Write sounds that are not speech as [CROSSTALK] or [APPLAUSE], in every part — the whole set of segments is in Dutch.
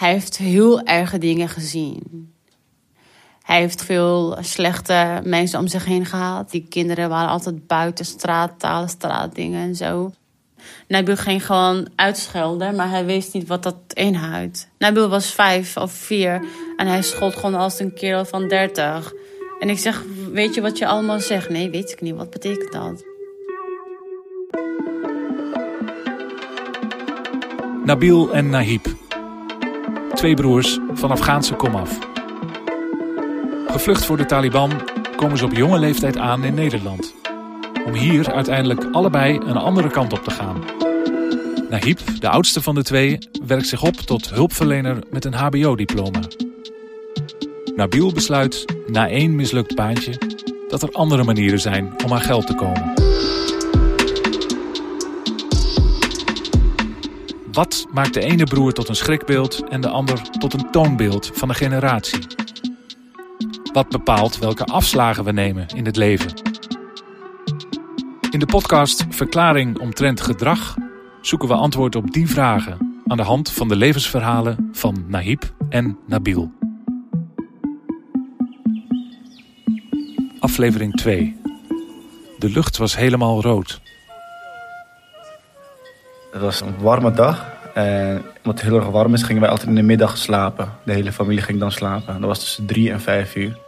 Hij heeft heel erge dingen gezien. Hij heeft veel slechte mensen om zich heen gehad. Die kinderen waren altijd buiten straattaal, straatdingen en zo. Nabil ging gewoon uitschelden, maar hij wist niet wat dat inhoudt. Nabil was vijf of vier en hij schold gewoon als een kerel van dertig. En ik zeg, weet je wat je allemaal zegt? Nee, weet ik niet. Wat betekent dat? Nabil en Nahib. Twee broers van Afghaanse komaf. Gevlucht voor de Taliban komen ze op jonge leeftijd aan in Nederland. Om hier uiteindelijk allebei een andere kant op te gaan. Nahib, de oudste van de twee, werkt zich op tot hulpverlener met een HBO-diploma. Nabil besluit, na één mislukt baantje, dat er andere manieren zijn om aan geld te komen. Wat maakt de ene broer tot een schrikbeeld en de ander tot een toonbeeld van een generatie? Wat bepaalt welke afslagen we nemen in het leven? In de podcast Verklaring omtrent gedrag zoeken we antwoord op die vragen aan de hand van de levensverhalen van Nahib en Nabil. Aflevering 2. De lucht was helemaal rood. Het was een warme dag. En omdat het heel erg warm is, gingen wij altijd in de middag slapen. De hele familie ging dan slapen. Dat was tussen drie en vijf uur.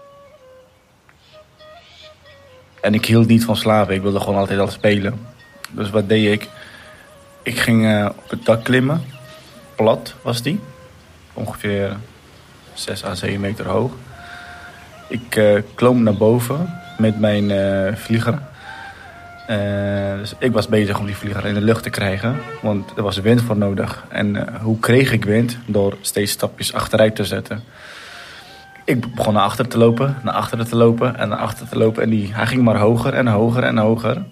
En ik hield niet van slapen. Ik wilde gewoon altijd al spelen. Dus wat deed ik? Ik ging uh, op het dak klimmen. Plat was die. Ongeveer 6 à 7 meter hoog. Ik uh, klom naar boven met mijn vlieger. Uh, dus ik was bezig om die vlieger in de lucht te krijgen. Want er was wind voor nodig. En hoe kreeg ik wind? Door steeds stapjes achteruit te zetten. Ik begon naar achter te lopen, naar achteren te lopen en naar achter te lopen. En die, hij ging maar hoger en hoger en hoger.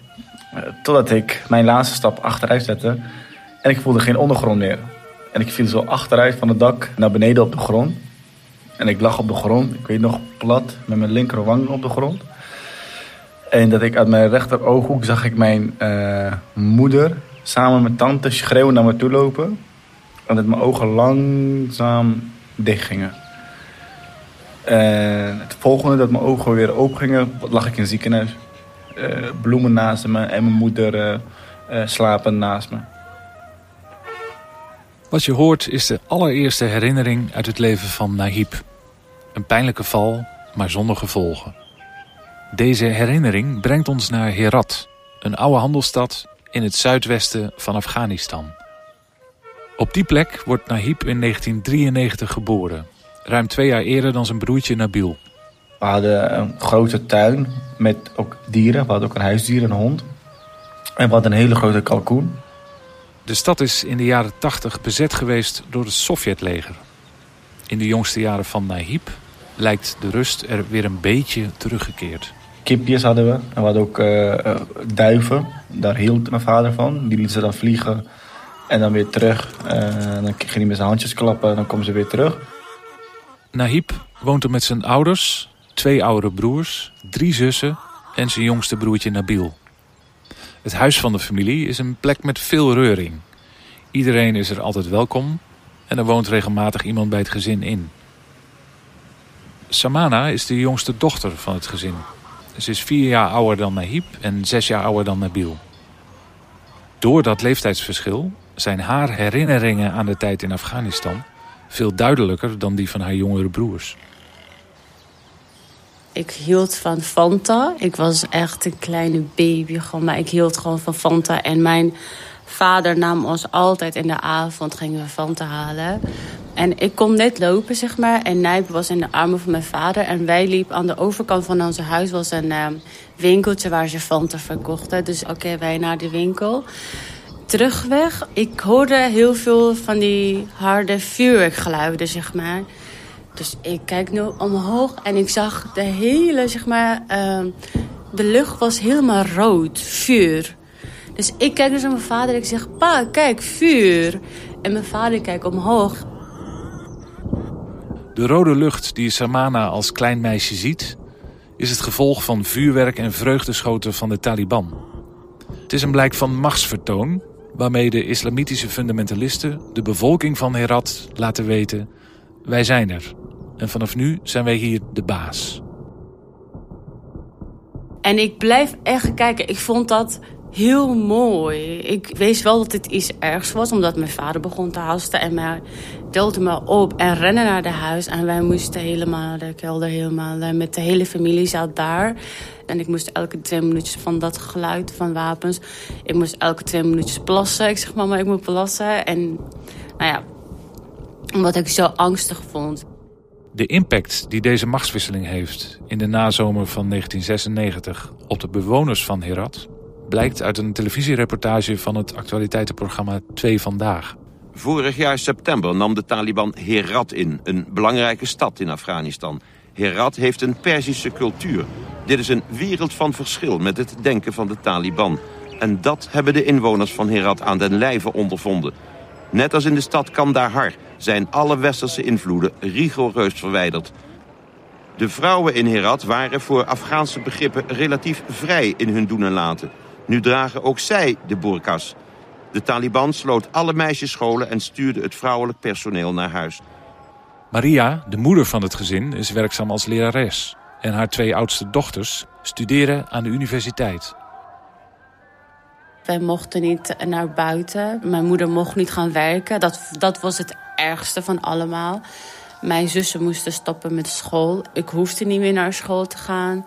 totdat ik mijn laatste stap achteruit zette. En ik voelde geen ondergrond meer. En ik viel zo achteruit van het dak naar beneden op de grond. En ik lag op de grond, ik weet nog plat, met mijn linkerwang op de grond. En dat ik uit mijn rechter ooghoek zag ik mijn uh, moeder samen met tante schreeuwen naar me toe lopen. En dat mijn ogen langzaam dicht gingen. En het volgende dat mijn ogen weer open gingen, lag ik in ziekenhuis. Uh, bloemen naast me en mijn moeder uh, naast me. Wat je hoort is de allereerste herinnering uit het leven van Nahib. Een pijnlijke val, maar zonder gevolgen. Deze herinnering brengt ons naar Herat, een oude handelsstad in het zuidwesten van Afghanistan. Op die plek wordt Nahib in 1993 geboren, ruim twee jaar eerder dan zijn broertje Nabil. We hadden een grote tuin met ook dieren. We hadden ook een huisdier, een hond. En we hadden een hele grote kalkoen. De stad is in de jaren 80 bezet geweest door het Sovjetleger. In de jongste jaren van Nahib lijkt de rust er weer een beetje teruggekeerd. Kipjes hadden we. En we hadden ook uh, duiven. Daar hield mijn vader van. Die lieten ze dan vliegen. En dan weer terug. Uh, dan ging hij met zijn handjes klappen. En dan komen ze weer terug. Nahib woont er met zijn ouders, twee oudere broers, drie zussen en zijn jongste broertje Nabil. Het huis van de familie is een plek met veel reuring. Iedereen is er altijd welkom en er woont regelmatig iemand bij het gezin in. Samana is de jongste dochter van het gezin. Ze is vier jaar ouder dan Nahib en zes jaar ouder dan Nabil. Door dat leeftijdsverschil zijn haar herinneringen aan de tijd in Afghanistan veel duidelijker dan die van haar jongere broers. Ik hield van Fanta. Ik was echt een kleine baby, gewoon, maar ik hield gewoon van Fanta. En mijn vader nam ons altijd in de avond, gingen we Fanta halen. En ik kon net lopen, zeg maar. En Nijp was in de armen van mijn vader. En wij liepen aan de overkant van ons huis. was een uh, winkeltje waar ze Fanta verkochten. Dus oké, wij naar de winkel. Terugweg, ik hoorde heel veel van die harde vuurwerkgeluiden, zeg maar. Dus ik kijk nu omhoog en ik zag de hele, zeg maar... Uh, de lucht was helemaal rood, vuur. Dus ik kijk dus naar mijn vader en ik zeg... Pa, kijk, vuur. En mijn vader kijkt omhoog. De rode lucht die Samana als klein meisje ziet... is het gevolg van vuurwerk en vreugdeschoten van de Taliban. Het is een blijk van machtsvertoon... waarmee de islamitische fundamentalisten de bevolking van Herat laten weten: wij zijn er. En vanaf nu zijn wij hier de baas. En ik blijf echt kijken. Ik vond dat heel mooi. Ik wist wel dat het iets ergs was, omdat mijn vader begon te hasten en mij deelde me op en rennen naar de huis. En wij moesten helemaal de kelder, helemaal eh, met de hele familie zat daar. En ik moest elke twee minuutjes van dat geluid van wapens. Ik moest elke twee minuutjes plassen. Ik zeg, mama, ik moet plassen. En nou ja, omdat ik zo angstig vond. De impact die deze machtswisseling heeft in de nazomer van 1996 op de bewoners van Herat blijkt uit een televisiereportage van het actualiteitenprogramma 2 Vandaag. Vorig jaar september nam de Taliban Herat in, een belangrijke stad in Afghanistan. Herat heeft een Perzische cultuur. Dit is een wereld van verschil met het denken van de Taliban. En dat hebben de inwoners van Herat aan den lijve ondervonden. Net als in de stad Kandahar zijn alle westerse invloeden rigoureus verwijderd. De vrouwen in Herat waren voor Afghaanse begrippen relatief vrij in hun doen en laten. Nu dragen ook zij de burkas. De Taliban sloot alle meisjesscholen en stuurde het vrouwelijk personeel naar huis. Maria, de moeder van het gezin, is werkzaam als lerares. En haar twee oudste dochters studeren aan de universiteit. Wij mochten niet naar buiten. Mijn moeder mocht niet gaan werken. Dat, dat was het ergste van allemaal. Mijn zussen moesten stoppen met school. Ik hoefde niet meer naar school te gaan.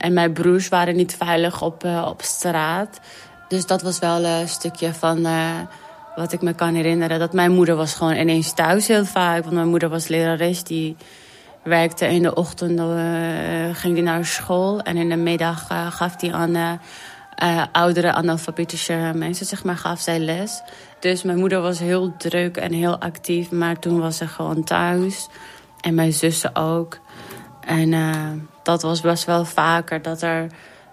En mijn broers waren niet veilig op, uh, op straat. Dus dat was wel een stukje van uh, wat ik me kan herinneren. Dat mijn moeder was gewoon ineens thuis heel vaak. Want mijn moeder was lerares. Die werkte in de ochtend, uh, ging die naar school. En in de middag gaf die aan oudere analfabetische mensen, zeg maar, gaf zij les. Dus mijn moeder was heel druk en heel actief. Maar toen was ze gewoon thuis. En mijn zussen ook. En dat was best wel vaker dat, er,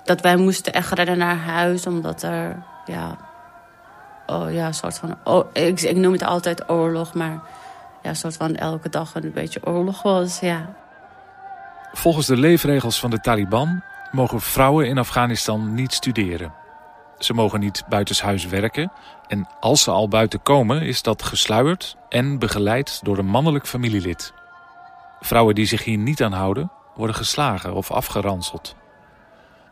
dat wij moesten echt rennen naar huis. Omdat er, ja, oh, ja een soort van... Oh, ik, ik noem het altijd oorlog, maar ja, een soort van elke dag een beetje oorlog was, ja. Volgens de leefregels van de Taliban mogen vrouwen in Afghanistan niet studeren. Ze mogen niet buitenshuis werken en als ze al buiten komen is dat gesluierd en begeleid door een mannelijk familielid. Vrouwen die zich hier niet aan houden worden geslagen of afgeranseld.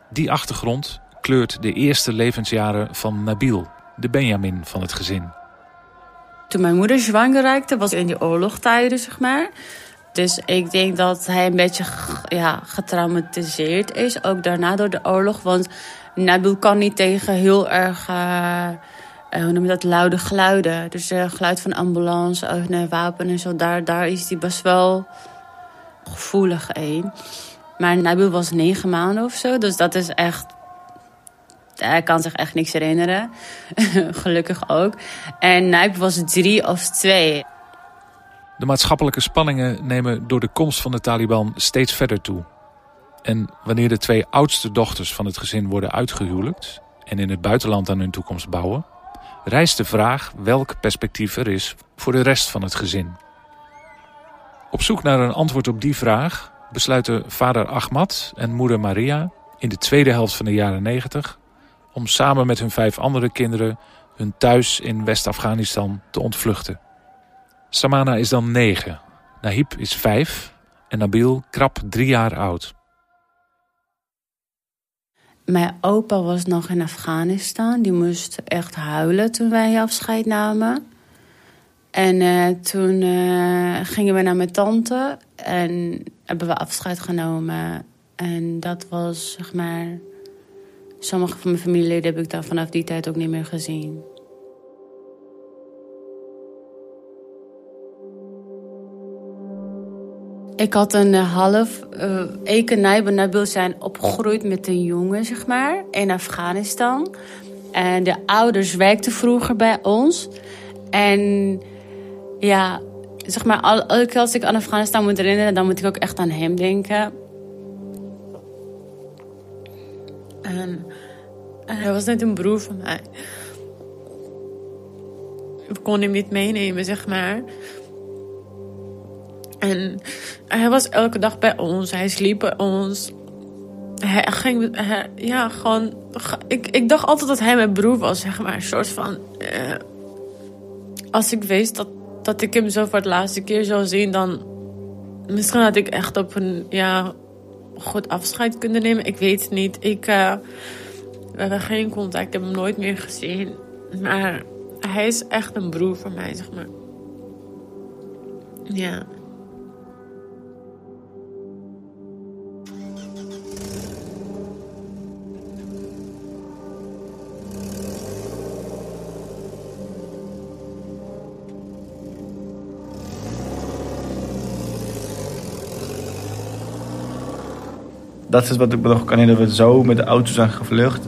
Die achtergrond kleurt de eerste levensjaren van Nabil, de Benjamin van het gezin. Toen mijn moeder zwanger raakte, was in die oorlogtijden, zeg maar. Dus ik denk dat hij een beetje ja, getraumatiseerd is, ook daarna door de oorlog. Want Nabil kan niet tegen heel erg, uh, hoe noem je dat, luide geluiden. Dus uh, geluid van ambulance, wapen en zo, daar, daar is hij best wel gevoelig één. Maar Nabil was negen maanden of zo. Dus dat is echt. Hij kan zich echt niks herinneren. [LAUGHS] Gelukkig ook. En Nabil was drie of twee. De maatschappelijke spanningen nemen door de komst van de Taliban steeds verder toe. En wanneer de twee oudste dochters van het gezin worden uitgehuwelijkt en in het buitenland aan hun toekomst bouwen, rijst de vraag welk perspectief er is voor de rest van het gezin. Op zoek naar een antwoord op die vraag besluiten vader Ahmad en moeder Maria in de tweede helft van de jaren 90 om samen met hun vijf andere kinderen hun thuis in West-Afghanistan te ontvluchten. Samana is dan negen, Nahib is vijf en Nabil krap drie jaar oud. Mijn opa was nog in Afghanistan. Die moest echt huilen toen wij afscheid namen. En uh, toen uh, gingen we naar mijn tante en hebben we afscheid genomen. En dat was, zeg maar... Sommige van mijn familieleden heb ik dan vanaf die tijd ook niet meer gezien. Ik had een half... Uh, Eke Nijbe Nabil zijn opgegroeid met een jongen, zeg maar, in Afghanistan. En de ouders werkten vroeger bij ons. En ja, zeg maar, elke keer als ik aan Afghanistan moet herinneren, dan moet ik ook echt aan hem denken. En, hij was net een broer van mij. We konden hem niet meenemen, zeg maar. En hij was elke dag bij ons. Hij sliep bij ons. hij ging, ja, gewoon. Ik, ik dacht altijd dat hij mijn broer was, zeg maar. Een soort van. eh, als ik wist dat, dat ik hem zo voor het laatste keer zou zien, dan. Misschien had ik echt op een. Ja, goed afscheid kunnen nemen. Ik weet het niet. Ik. eh, we hebben geen contact. Ik heb hem nooit meer gezien. Maar hij is echt een broer voor mij, zeg maar. Ja. Dat is wat ik nog kan herinneren. We zo met de auto zijn gevlucht.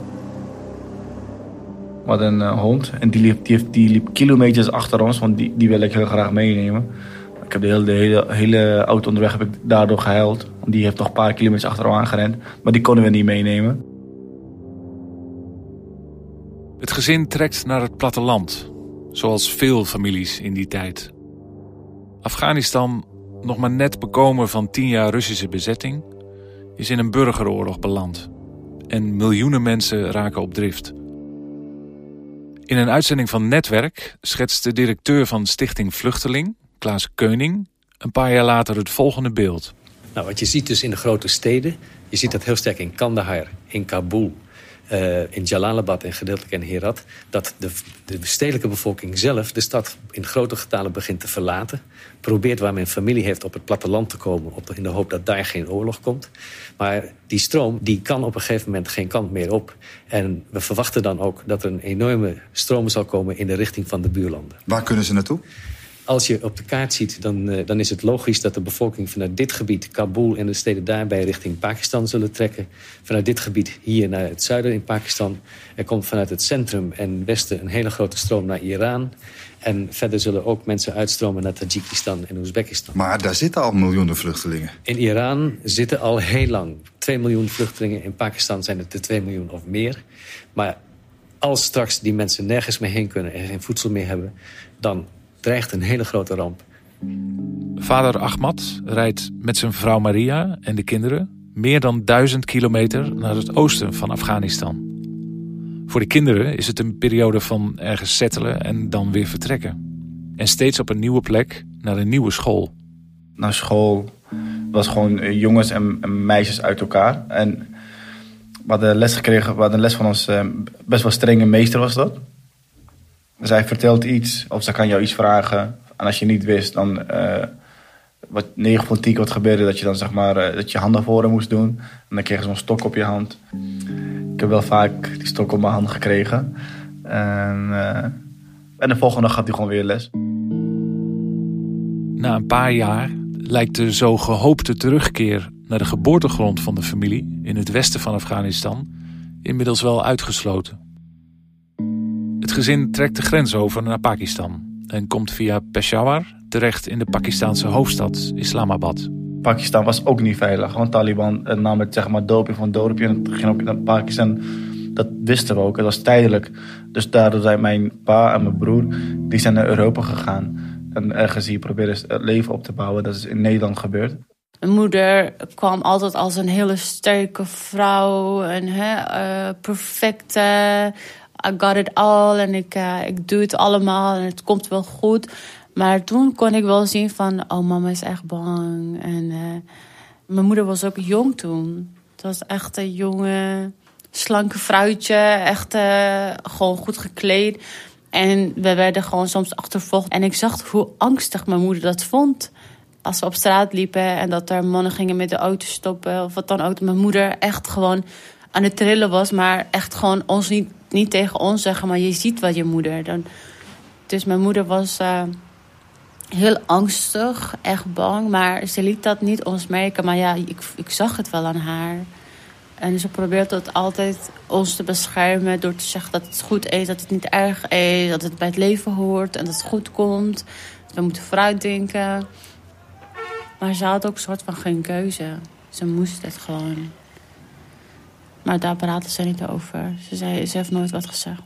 Hadden een eh, hond en die liep, die, die liep kilometers achter ons, want die, die wil ik heel graag meenemen. Ik heb de hele, hele, auto onderweg heb ik daardoor gehuild. Die heeft nog een paar kilometers achter ons aangerend. Maar die konden we niet meenemen. Het gezin trekt naar het platteland, zoals veel families in die tijd. Afghanistan, nog maar net bekomen van tien jaar Russische bezetting, is in een burgeroorlog beland. En miljoenen mensen raken op drift. In een uitzending van Netwerk schetst de directeur van Stichting Vluchteling, Klaas Keuning, een paar jaar later het volgende beeld. Nou, wat je ziet dus in de grote steden, je ziet dat heel sterk in Kandahar, in Kabul, eh, in Jalalabad en gedeeltelijk in Herat, dat de, de stedelijke bevolking zelf de stad in grote getalen begint te verlaten. Probeert waar men familie heeft op het platteland te komen, op in de hoop dat daar geen oorlog komt. Maar die stroom die kan op een gegeven moment geen kant meer op. En we verwachten dan ook dat er een enorme stroom zal komen in de richting van de buurlanden. Waar kunnen ze naartoe? Als je op de kaart ziet, dan, eh, dan is het logisch dat de bevolking vanuit dit gebied, Kabul en de steden daarbij, richting Pakistan zullen trekken. Vanuit dit gebied hier naar het zuiden in Pakistan. Er komt vanuit het centrum en westen een hele grote stroom naar Iran. En verder zullen ook mensen uitstromen naar Tajikistan en Oezbekistan. Maar daar zitten al miljoenen vluchtelingen. In Iran zitten al heel lang 2 miljoen vluchtelingen. In Pakistan zijn het er 2 miljoen of meer. Maar als straks die mensen nergens meer heen kunnen en geen voedsel meer hebben, dan dreigt een hele grote ramp. Vader Ahmad rijdt met zijn vrouw Maria en de kinderen meer dan duizend kilometer naar het oosten van Afghanistan. Voor de kinderen is het een periode van ergens settelen en dan weer vertrekken. En steeds op een nieuwe plek naar een nieuwe school. Naar school was gewoon eh, jongens en, en meisjes uit elkaar. En we hadden les gekregen, we hadden les van ons eh, best wel strenge meester was dat. Zij vertelt iets of ze kan jou iets vragen. En als je niet wist, dan eh, wat 9 van 10 keer wat gebeurde, dat je dan zeg maar eh, dat je handen voor moest doen. En dan kreeg je zo'n stok op je hand. Ik heb wel vaak die stok op mijn hand gekregen. En, eh, en de volgende dag had hij gewoon weer les. Na een paar jaar lijkt de zo gehoopte terugkeer naar de geboortegrond van de familie in het westen van Afghanistan inmiddels wel uitgesloten. Het gezin trekt de grens over naar Pakistan en komt via Peshawar terecht in de Pakistanse hoofdstad Islamabad. Pakistan was ook niet veilig. Want Taliban eh, nam het zeg maar dorpje van dorpje en het ging ook naar Pakistan. Dat wisten we ook. Het was tijdelijk. Dus daardoor zijn mijn pa en mijn broer die zijn naar Europa gegaan. En ergens hier proberen het leven op te bouwen. Dat is in Nederland gebeurd. Mijn moeder kwam altijd als een hele sterke vrouw. En hè, eh, perfecte. I got it all. En ik, eh, ik doe het allemaal. En het komt wel goed. Maar toen kon ik wel zien van... Oh, mama is echt bang. En eh, mijn moeder was ook jong toen. Het was echt een jonge, slanke vrouwtje. Echt eh, gewoon goed gekleed. En we werden gewoon soms achtervolgd. En ik zag hoe angstig mijn moeder dat vond als we op straat liepen en dat er mannen gingen met de auto stoppen of wat dan ook. Mijn moeder echt gewoon aan het trillen was, maar echt gewoon ons niet, niet tegen ons zeggen, maar je ziet wat je moeder. Dan, dus mijn moeder was eh, heel angstig, echt bang, maar ze liet dat niet ons merken. Maar ja, ik, ik zag het wel aan haar. En ze probeert het altijd ons te beschermen door te zeggen dat het goed is, dat het niet erg is, dat het bij het leven hoort en dat het goed komt. We moeten vooruitdenken. Maar ze had ook een soort van geen keuze. Ze moest het gewoon. Maar daar praten ze niet over. Ze, zei, ze heeft nooit wat gezegd.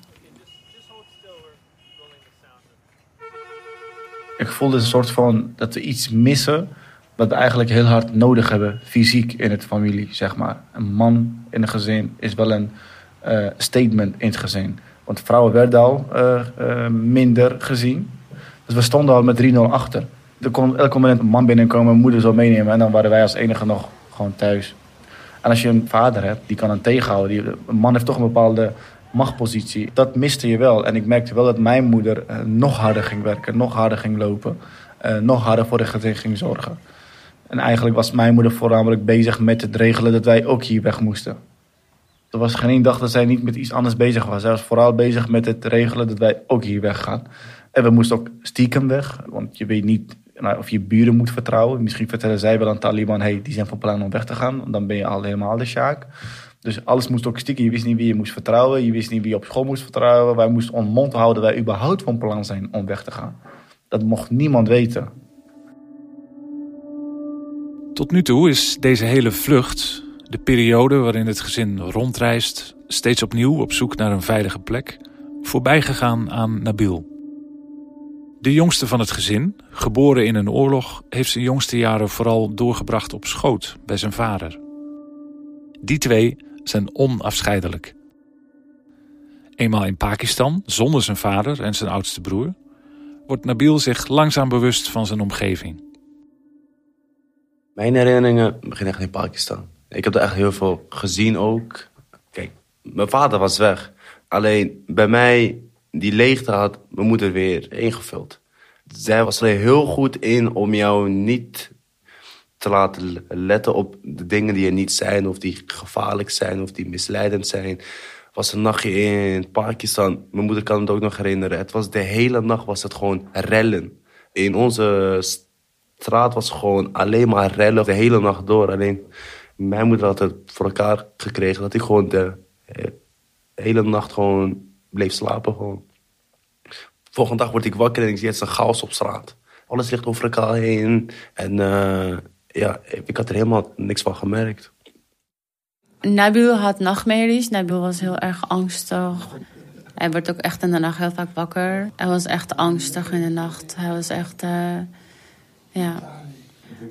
Ik voelde een soort van dat we iets missen. wat we eigenlijk heel hard nodig hebben, fysiek in het familie, zeg maar. Een man in een gezin is wel een eh, statement in het gezin. Want vrouwen werden al eh, eh, minder gezien. Dus we stonden al met 3-0 achter. Er kon elk moment een man binnenkomen, moeder zou meenemen. En dan waren wij als enige nog gewoon thuis. En als je een vader hebt, die kan een tegenhouden. Die, een man heeft toch een bepaalde machtpositie. Dat miste je wel. En ik merkte wel dat mijn moeder uh, nog harder ging werken, nog harder ging lopen. Uh, nog harder voor de gezin ging zorgen. En eigenlijk was mijn moeder voornamelijk bezig met het regelen dat wij ook hier weg moesten. Er was geen één dag dat zij niet met iets anders bezig was. Zij was vooral bezig met het regelen dat wij ook hier weggaan. En we moesten ook stiekem weg, want je weet niet nou, of je buren moet vertrouwen. Misschien vertellen zij wel aan Taliban, hey, die zijn van plan om weg te gaan. Dan ben je al helemaal de sjaak. Dus alles moest ook stiekem. Je wist niet wie je moest vertrouwen. Je wist niet wie je op school moest vertrouwen. Wij moesten ons mond houden wij überhaupt van plan zijn om weg te gaan. Dat mocht niemand weten. Tot nu toe is deze hele vlucht, de periode waarin het gezin rondreist, steeds opnieuw op zoek naar een veilige plek, voorbijgegaan aan Nabil. De jongste van het gezin, geboren in een oorlog, heeft zijn jongste jaren vooral doorgebracht op schoot bij zijn vader. Die twee zijn onafscheidelijk. Eenmaal in Pakistan, zonder zijn vader en zijn oudste broer, wordt Nabil zich langzaam bewust van zijn omgeving. Mijn herinneringen beginnen echt in Pakistan. Ik heb er echt heel veel gezien ook. Kijk, mijn vader was weg. Alleen bij mij, die leegte had mijn moeder weer ingevuld. Zij was er heel goed in om jou niet te laten letten op de dingen die er niet zijn, of die gevaarlijk zijn, of die misleidend zijn. Was een nachtje in Pakistan. Mijn moeder kan het ook nog herinneren. Het was de hele nacht was het gewoon rellen. In onze straat was gewoon alleen maar rellen de hele nacht door. Alleen mijn moeder had het voor elkaar gekregen dat ik gewoon de hele nacht gewoon bleef slapen. Gewoon. Volgende dag word ik wakker en ik zie het is een chaos op straat. Alles ligt over elkaar heen. En uh, ja, ik had er helemaal niks van gemerkt. Nabil had nachtmerries. Nabil was heel erg angstig. Hij werd ook echt in de nacht heel vaak wakker. Hij was echt angstig in de nacht. Hij was echt, uh, ja.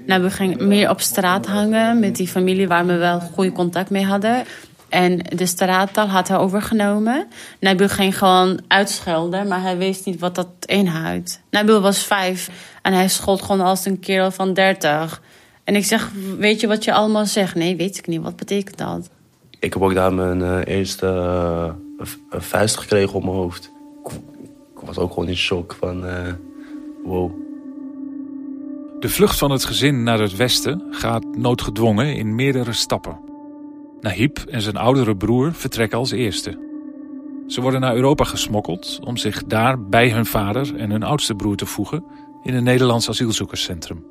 Nabil ging meer op straat hangen met die familie waar we wel goede contact mee hadden. En de straattaal had hij overgenomen. Nabil ging gewoon uitschelden, maar hij wist niet wat dat inhoudt. Nabil was vijf en hij schold gewoon als een kerel van dertig. En ik zeg, weet je wat je allemaal zegt? Nee, weet ik niet. Wat betekent dat? Ik heb ook daar mijn uh, eerste uh, vuist gekregen op mijn hoofd. Ik was ook gewoon in shock van, uh, wow. De vlucht van het gezin naar het westen gaat noodgedwongen in meerdere stappen. Nahib en zijn oudere broer vertrekken als eerste. Ze worden naar Europa gesmokkeld om zich daar bij hun vader en hun oudste broer te voegen in een Nederlands asielzoekerscentrum.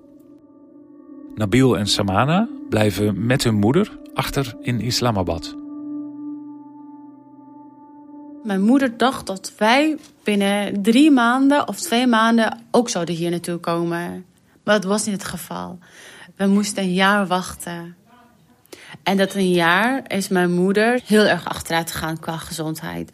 Nabil en Samana blijven met hun moeder achter in Islamabad. Mijn moeder dacht dat wij binnen drie maanden of twee maanden ook zouden hier naartoe komen. Maar dat was niet het geval. We moesten een jaar wachten. En dat een jaar is mijn moeder heel erg achteruit gegaan qua gezondheid.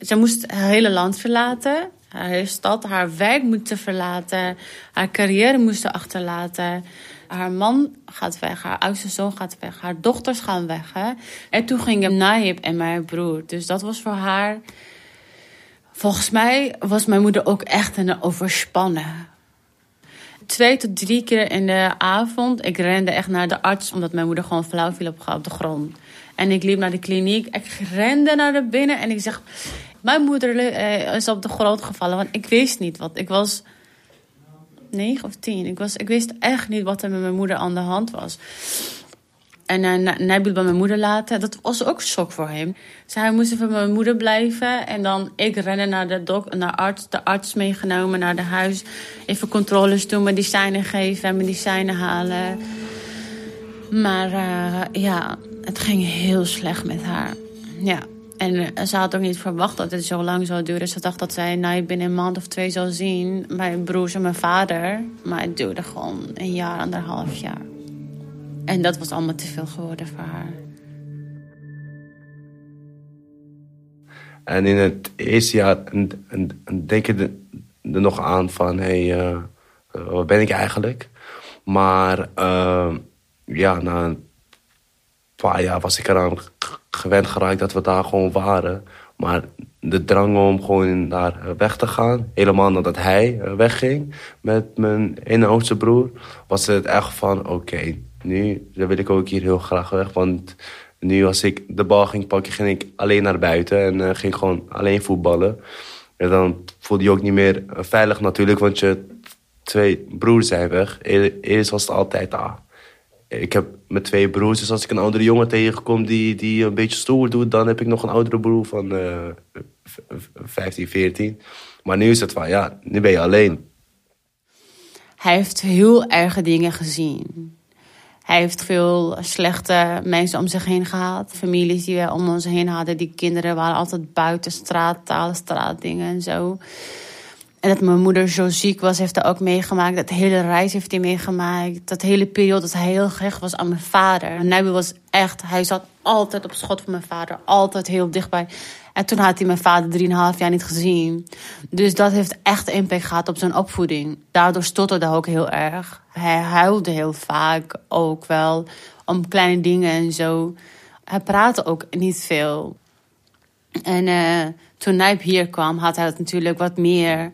Ze moest het hele land verlaten, haar stad, haar werk moeten verlaten, haar carrière moesten achterlaten. Haar man gaat weg, haar oudste zoon gaat weg, haar dochters gaan weg. En toen gingen Naib en mijn broer. Dus dat was voor haar. Volgens mij was mijn moeder ook echt een overspannen. Twee tot drie keer in de avond, ik rende echt naar de arts omdat mijn moeder gewoon flauw viel op, op de grond. En ik liep naar de kliniek, ik rende naar de binnen en ik zeg: Mijn moeder is op de grond gevallen, want ik wist niet wat. Ik was negen of tien. Ik, was, ik wist echt niet wat er met mijn moeder aan de hand was. En uh, Nabil bij mijn moeder laten, dat was ook shock voor hem. Dus hij moest even bij mijn moeder blijven. En dan ik rennen naar de, dok, naar arts, de arts meegenomen naar de huis. Even controles doen, medicijnen geven, medicijnen halen. Maar uh, ja, het ging heel slecht met haar. Ja, en ze had ook niet verwacht dat het zo lang zou duren. Ze dacht dat zij binnen een maand of twee zou zien. Mijn broers en mijn vader. Maar het duurde gewoon een jaar, anderhalf jaar. En dat was allemaal te veel geworden voor haar. En in het eerste jaar denk je er nog aan van... hé, hey, uh, wat ben ik eigenlijk? Maar uh, ja, na een paar jaar was ik eraan gewend geraakt dat we daar gewoon waren. Maar de drang om gewoon daar weg te gaan, helemaal nadat hij wegging met mijn oudste broer, was het echt van: oké, nu wil ik ook hier heel graag weg. Want nu als ik de bal ging pakken, ging ik alleen naar buiten en uh, ging gewoon alleen voetballen. En dan voelde je ook niet meer veilig natuurlijk, want je twee broers zijn weg. Eerst was het altijd, ah, ik heb mijn twee broers, dus als ik een oudere jongen tegenkom die, die een beetje stoer doet, dan heb ik nog een oudere broer van uh, 15, 14. Maar nu is het van, ja, nu ben je alleen. Hij heeft heel erge dingen gezien. Hij heeft veel slechte mensen om zich heen gehad. Families die we om ons heen hadden. Die kinderen waren altijd buiten straattaal, straatdingen en zo. En dat mijn moeder zo ziek was, heeft hij ook meegemaakt. Dat hele reis heeft hij meegemaakt. Dat hele periode dat hij heel gehecht was aan mijn vader. Nabil was echt, hij zat altijd op schot van mijn vader. Altijd heel dichtbij. En toen had hij mijn vader drieënhalf jaar niet gezien. Dus dat heeft echt impact gehad op zijn opvoeding. Daardoor stotterde hij ook heel erg. Hij huilde heel vaak ook wel om kleine dingen en zo. Hij praatte ook niet veel. En uh, toen Nijp hier kwam, had hij het natuurlijk wat meer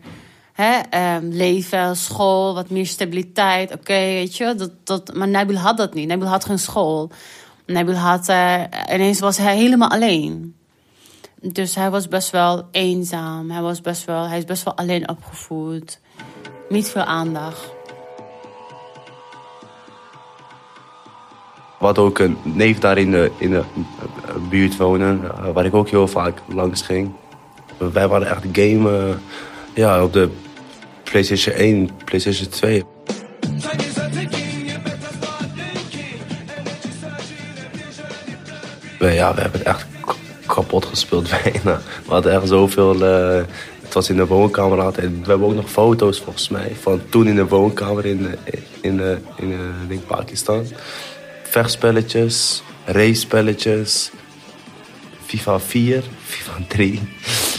um, leven, school, wat meer stabiliteit. Oké, weet je, dat, dat, maar Nabil had dat niet. Nabil had geen school. Nabil had, uh, ineens was hij helemaal alleen. Dus hij was best wel eenzaam. Hij, was best wel, hij is best wel alleen opgevoed. Niet veel aandacht. Hadden ook een neef daar in de, in de buurt wonen, waar ik ook heel vaak langs ging. Wij waren echt game ja, op de PlayStation 1, PlayStation 2. Ja, we hebben het echt kapot gespeeld [LAUGHS] bijna. We hadden echt zoveel... Uh, het was in de woonkamer altijd. We hebben ook nog foto's volgens mij van toen in de woonkamer in, in, in, in, in Pakistan. Vechtspelletjes, race-spelletjes, FIFA 4, [LAUGHS] FIFA 3.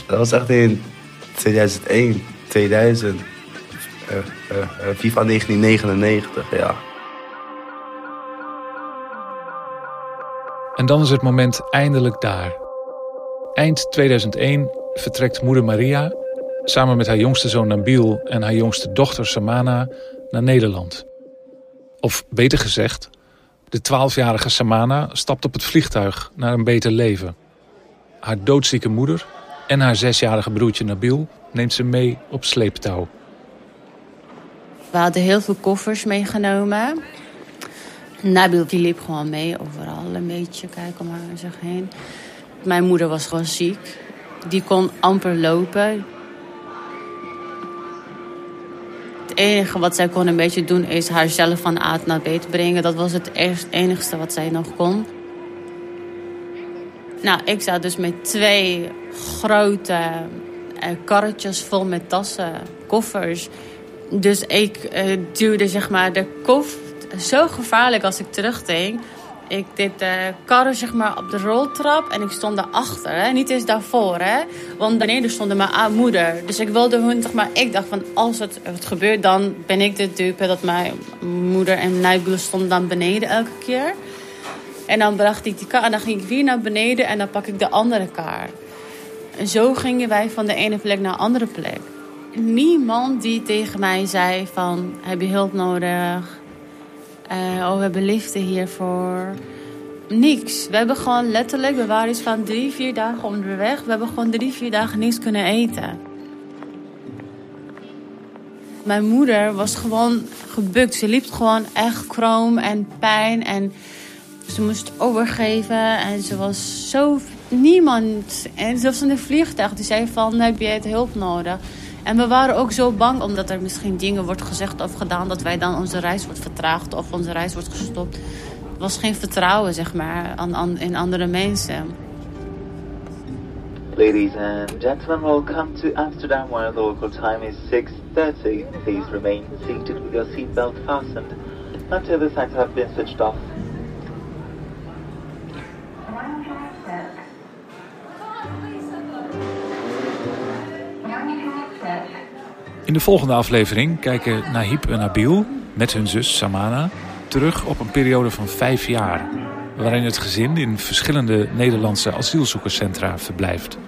Dat was echt in 2001, 2000, uh, uh, FIFA 1999, ja. En dan is het moment eindelijk daar. Eind 2001 vertrekt moeder Maria samen met haar jongste zoon Nabil en haar jongste dochter Samana naar Nederland. Of beter gezegd, de 12-jarige Samana stapt op het vliegtuig naar een beter leven. Haar doodzieke moeder en haar zesjarige broertje Nabil neemt ze mee op sleeptouw. We hadden heel veel koffers meegenomen. Nabil die liep gewoon mee overal een beetje kijken om zich heen. Mijn moeder was gewoon ziek. Die kon amper lopen. Het enige wat zij kon een beetje doen is haarzelf van A naar B te brengen. Dat was het enigste wat zij nog kon. Nou, ik zat dus met twee grote uh, karretjes vol met tassen, koffers. Dus ik uh, duwde zeg maar de kof zo gevaarlijk als ik terugdenk. Ik deed de karren zeg maar op de roltrap en ik stond daarachter, hè? niet eens daarvoor. Hè? Want beneden stond mijn moeder. Dus ik wilde hun, zeg maar, ik dacht van als het, het gebeurt, dan ben ik de dupe dat mijn moeder en Nijbul stonden dan beneden elke keer. En dan bracht ik die kar en dan ging ik weer naar beneden en dan pak ik de andere kar. En zo gingen wij van de ene plek naar de andere plek. Niemand die tegen mij zei van, heb je hulp nodig? Uh, oh, we hebben liefde hiervoor. Niks. We hebben gewoon letterlijk, we waren iets van drie, vier dagen onderweg. We hebben gewoon drie, vier dagen niks kunnen eten. Mijn moeder was gewoon gebukt. Ze liep gewoon echt kroom en pijn. En ze moest overgeven. En ze was zo... Niemand. En zelfs in de vliegtuig. Die zei van, heb je het hulp nodig? En we waren ook zo bang omdat er misschien dingen wordt gezegd of gedaan dat wij dan onze reis wordt vertraagd of onze reis wordt gestopt. Er was geen vertrouwen, zeg maar, aan, aan, in andere mensen. Ladies and gentlemen, welcome to Amsterdam where the local time is 6.30. Please remain seated with your seatbelt fastened until the signs have been switched off. De volgende aflevering kijken Nahib en Nabil met hun zus Samana terug op een periode van vijf jaar... waarin het gezin in verschillende Nederlandse asielzoekerscentra verblijft.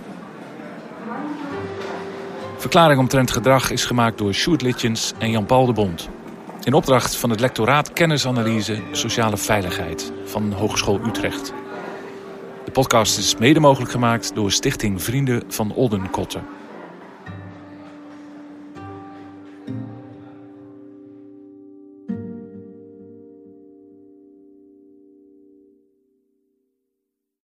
Verklaring omtrent gedrag is gemaakt door Sjoerd Litjens en Jan-Paul de Bond. In opdracht van het lectoraat Kennisanalyse Sociale Veiligheid van Hogeschool Utrecht. De podcast is mede mogelijk gemaakt door Stichting Vrienden van Oldenkotten.